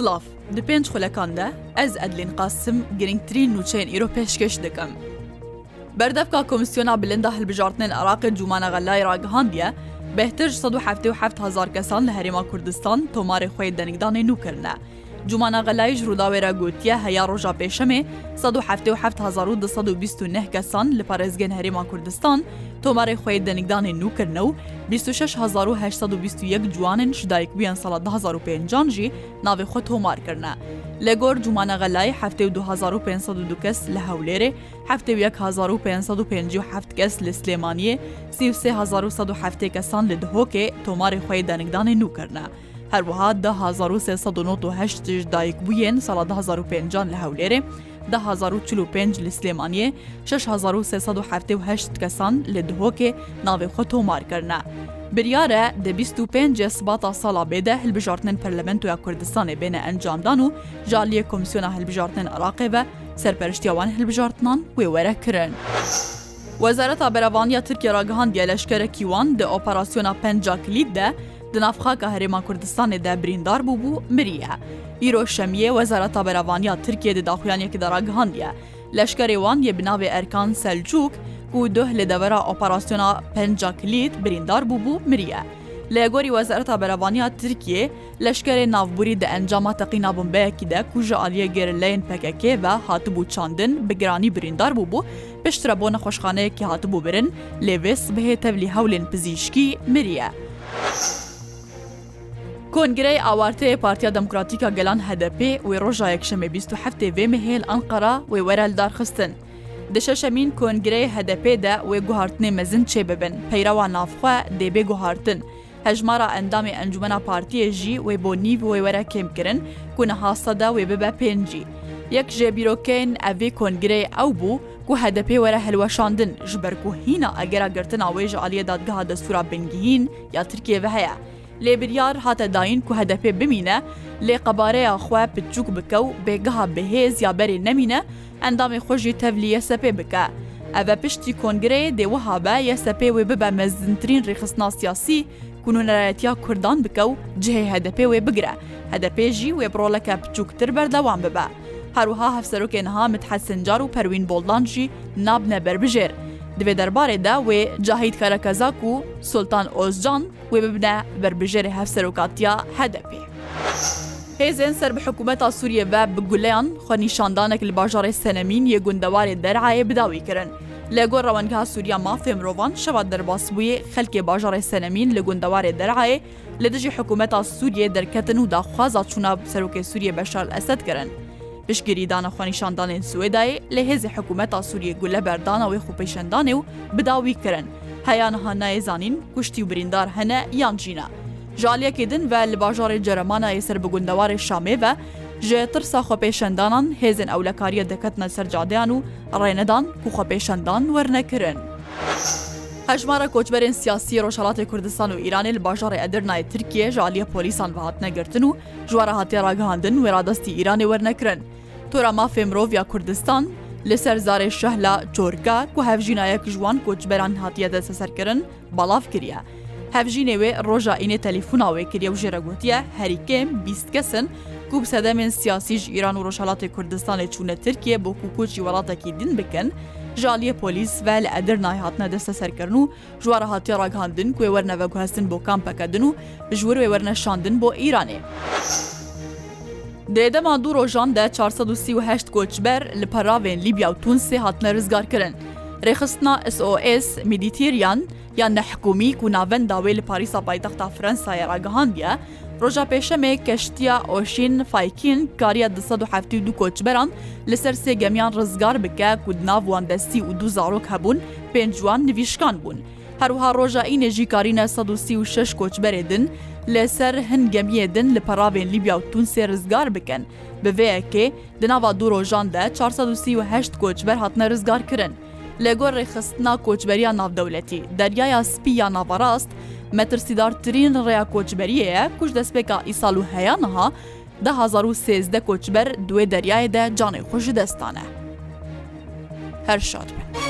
سلاف di pênc xulekkan de ez Edlên qasim girngtirîn nûçeyên îro pêşkeş dikim. Berdevka Komisyona Bilinda Hilbijartinên Iraqê Cumana Xellayê ragihandiye, bêhtir 1970 hezar kesan li Herêma Kurdistan tomarê xê denîdanê nû kirine. جومانە غەلایش ڕووداوێرە گوتیە هەیە ڕۆژا پێشەمێ 1920 کەسان لە پارێزگەن هەرێمان کوردستان تۆمارەی خۆی دەنگدانی نوکردنە و 26821 جوانن شدایک بیان ساڵ 1950 جی ناوێ خۆ تۆمارکردە. لە گۆر جومانە غەلای 2500 کەس لە هەولێرێ 1550 کەس لە سلێمانیە 3170 کەسان لە دهۆکێ تۆماری خۆی دەنگدانی نوکردە. هەروەها 1970 دایک بوویێن ساڵە 1950 لە هەولێرێ 1945 لە سلێمانیە 6378 کەسان لە دهۆکێ ناوێخۆ تۆمارکردە. بریارە دە 25 سباتا ساڵا بێدە هەلبژارتن پەرلەمنتوە کوردستانی بێنە ئەنجامدان و ژالیە کۆمسیۆنە هەلبژارتن عراقێ بە سەرپەرشتیاوان هەلبژارتمان وێوەرە کرن. وەزارەتا بەرەوانیا ترکیێ ڕگەهاندیە لەشکەرە کیوان دە ئۆپەراسسیۆنا پنج کلید دە dinavxaka Herêma Kurdistanê de birîndar bû bû miriye. Îro şemiye Wezareta Beravaniya Tirkiye di daxuyanekî de ragihandiye. Leşkerê wan yê binavê erkan Selcuk ku duh li devera operasyona penca kilît birîndar bû bû miriye. Lêgorî Wezareta Beravaniya Tirkiye, leşkerê navbûrî di encama teqîna bombeyekî de ku ji aliyê gerilleyên pekekê ve hatibû çandin bi giranî birîndar bû bû, piştre bo nexweşxaneyekî hatibû birin, lêvis bihê tevlî hewlên pizîşkî miriye. کۆنگرەی ئاوارتەیە پارتیا دەموکراتیکا گەلان هەدەپێ وێ ڕۆژە یەکشەمە 1970 وێ مەهێل ئەنقەرا وێ وەرەلدار خستن. دەشەشەمین کۆنگرەی هەدەپێدا وێ گوهارتنێ مەزن چێ ببن پەیراوە نافخوا دێبێ گوهارتن. هەژمارە ئەندامی ئەنجومە پارتیەژی وێ بۆ نیو وێ وەرە کێمکردن کوونە هاستەدا وێ ببە پێنجی. یەک ژێبیرۆکەین ئەڤێ کۆنگرەی ئەو بوو و هەدەپێ وەرە هەلوەشاندن ژبەرکوهینە ئەگەرا گرتن ئاوێژە عالیە دادگەها دەسوورا بنگین یا ترکێوە هەیە. لێبریار هاتە داین کو هەدەپێ بمینە لێ قەبارەیە خوێ پچووک بکە و بێگەها بەهێز یا بەرێ نەمینە ئەندامی خۆشی تەولیە سەپێ بکە. ئەvە پشتی کۆنگرەیە دێوەها بە یەسە پێ وێ ببە مەزنترین ڕێخستنا سیاسی کوونەرەتیا کوردان بکە و جهێ هەدەپێ وێ بگرە هەدەپێژی وێبڕۆلەکە بچووکتر بەردەوام ببە هەروها هەفسەرۆکێنها متحەسنجار و پەروین بۆڵدانژی نابنە بربژێر. divê derbarê de wê Cahid Karakezak û Sultan Ozcan wê bibne berbijêrê hevserokatiya HDP. Hêzên ser bi hikûmeta Sûriye ve bi guleyan xwenîşandanek li bajarê Senemîn yê gundewarê derayê bidawî kirin. لە گۆ ڕەوەنگا سووریا مافێ مرۆڤان شەوا دەرباسبووی خەلکێ باژارێ سەنەمین لە گوندەوارێ دەرعایە لە دژی حکوومەتا سووریێ دەرکەتن و داخوازا چوونا سەرۆکێ سووریە بەشار ئەسد کرن. پشتگیری دانەخوانیشاندانێن سوێدای لە هێزی حکوومەتا سووریە گولە بەردانەوەی خوپەیشەندانێ و بداوی کرن هەیانەها نایزانین کوشتی و بریندار هەنە یان جینە ژالەکی دن بە لە باژارێ جەرەمانایە سەر بگوندەوارێ شامێ ji tirsa xwepêşendanan hêzên ewlekariya diketine sercadeyan û rênedan ku xwepêşendan wernekirin. Hejmara koçberên siyasî Roşalatê Kurdistan û İranê li bajarê Edirnayê Tirkiye ji aliyê polîsan ve hatine girtin û ji wara hatiye ragihandin wêradestî İranê wernekirin. تۆرەما فێمرۆڤیا کوردستان لەسەر زارێ شەهلا چۆرگا و هەفژینایەک ژوان کۆچبەران هاتیە دەسە سەرکردن بەڵاف کریە. هەفژینێوێ ڕۆژە ئینێ تەلیفۆناوێ کردە و ژێرەگوتیە هەریکێم بیست کەسن کوب سەدەمێن سیاسیش ئیران و ڕۆژهڵاتی کوردستانی چوونە ترکیە بۆ کوکۆچی وڵاتێکی دین بکەن، ژالیە پۆلیس و لە ئەدر نایهاتنە دەستە سەرکردن و ژوارە هاتی ڕگاندن کوێ وەرنەوەگوهستن بۆ کامپەکەدن و ژور وێ وەرنەشاندن بۆ ئیرانێ. دێدەما دوو ڕۆژان دە 438 کۆچبەر لە پەراوێن لیبیا و تونسێ هاتنە ڕزگارکردن. ڕێخستنا SOS میدیتیریان یان نەحکومی و ناوەنداوێ لە پاریسا پایتەختا فرەنسایە ڕگەهاندە، ڕۆژا پێشەمێ کەشتیا ئۆشین فیکین کاریە 1970 کۆچبەران لەسەر سێگەمیان ڕزگار بکە کودناوان دەستی و دوو زارۆک هەبوون پێنجوان نویشکان بوون. هەروها ڕۆژایی نێژی کارینە 16 کۆچبەرێدن لەسەر هەنگەمیێدن لە پەراوێن لیبیا و تون سێرزگار بکەن بەوەیەکێ دناوا دوو ڕۆژاندا 438 کۆچبەر هاتنە ڕزگارکردن لەگۆر ڕێخستنا کۆچبەریا ناودەولەتی دەریایە سپی یا ناوەڕاست مەترسیدارترین ڕێیا کۆچبەریەیە کوش دەستپێکا ئیسال و هەیەها 1970 کۆچبەر دوێ دەریایدا جانێ خوۆش دەستانە هەر شاد بن.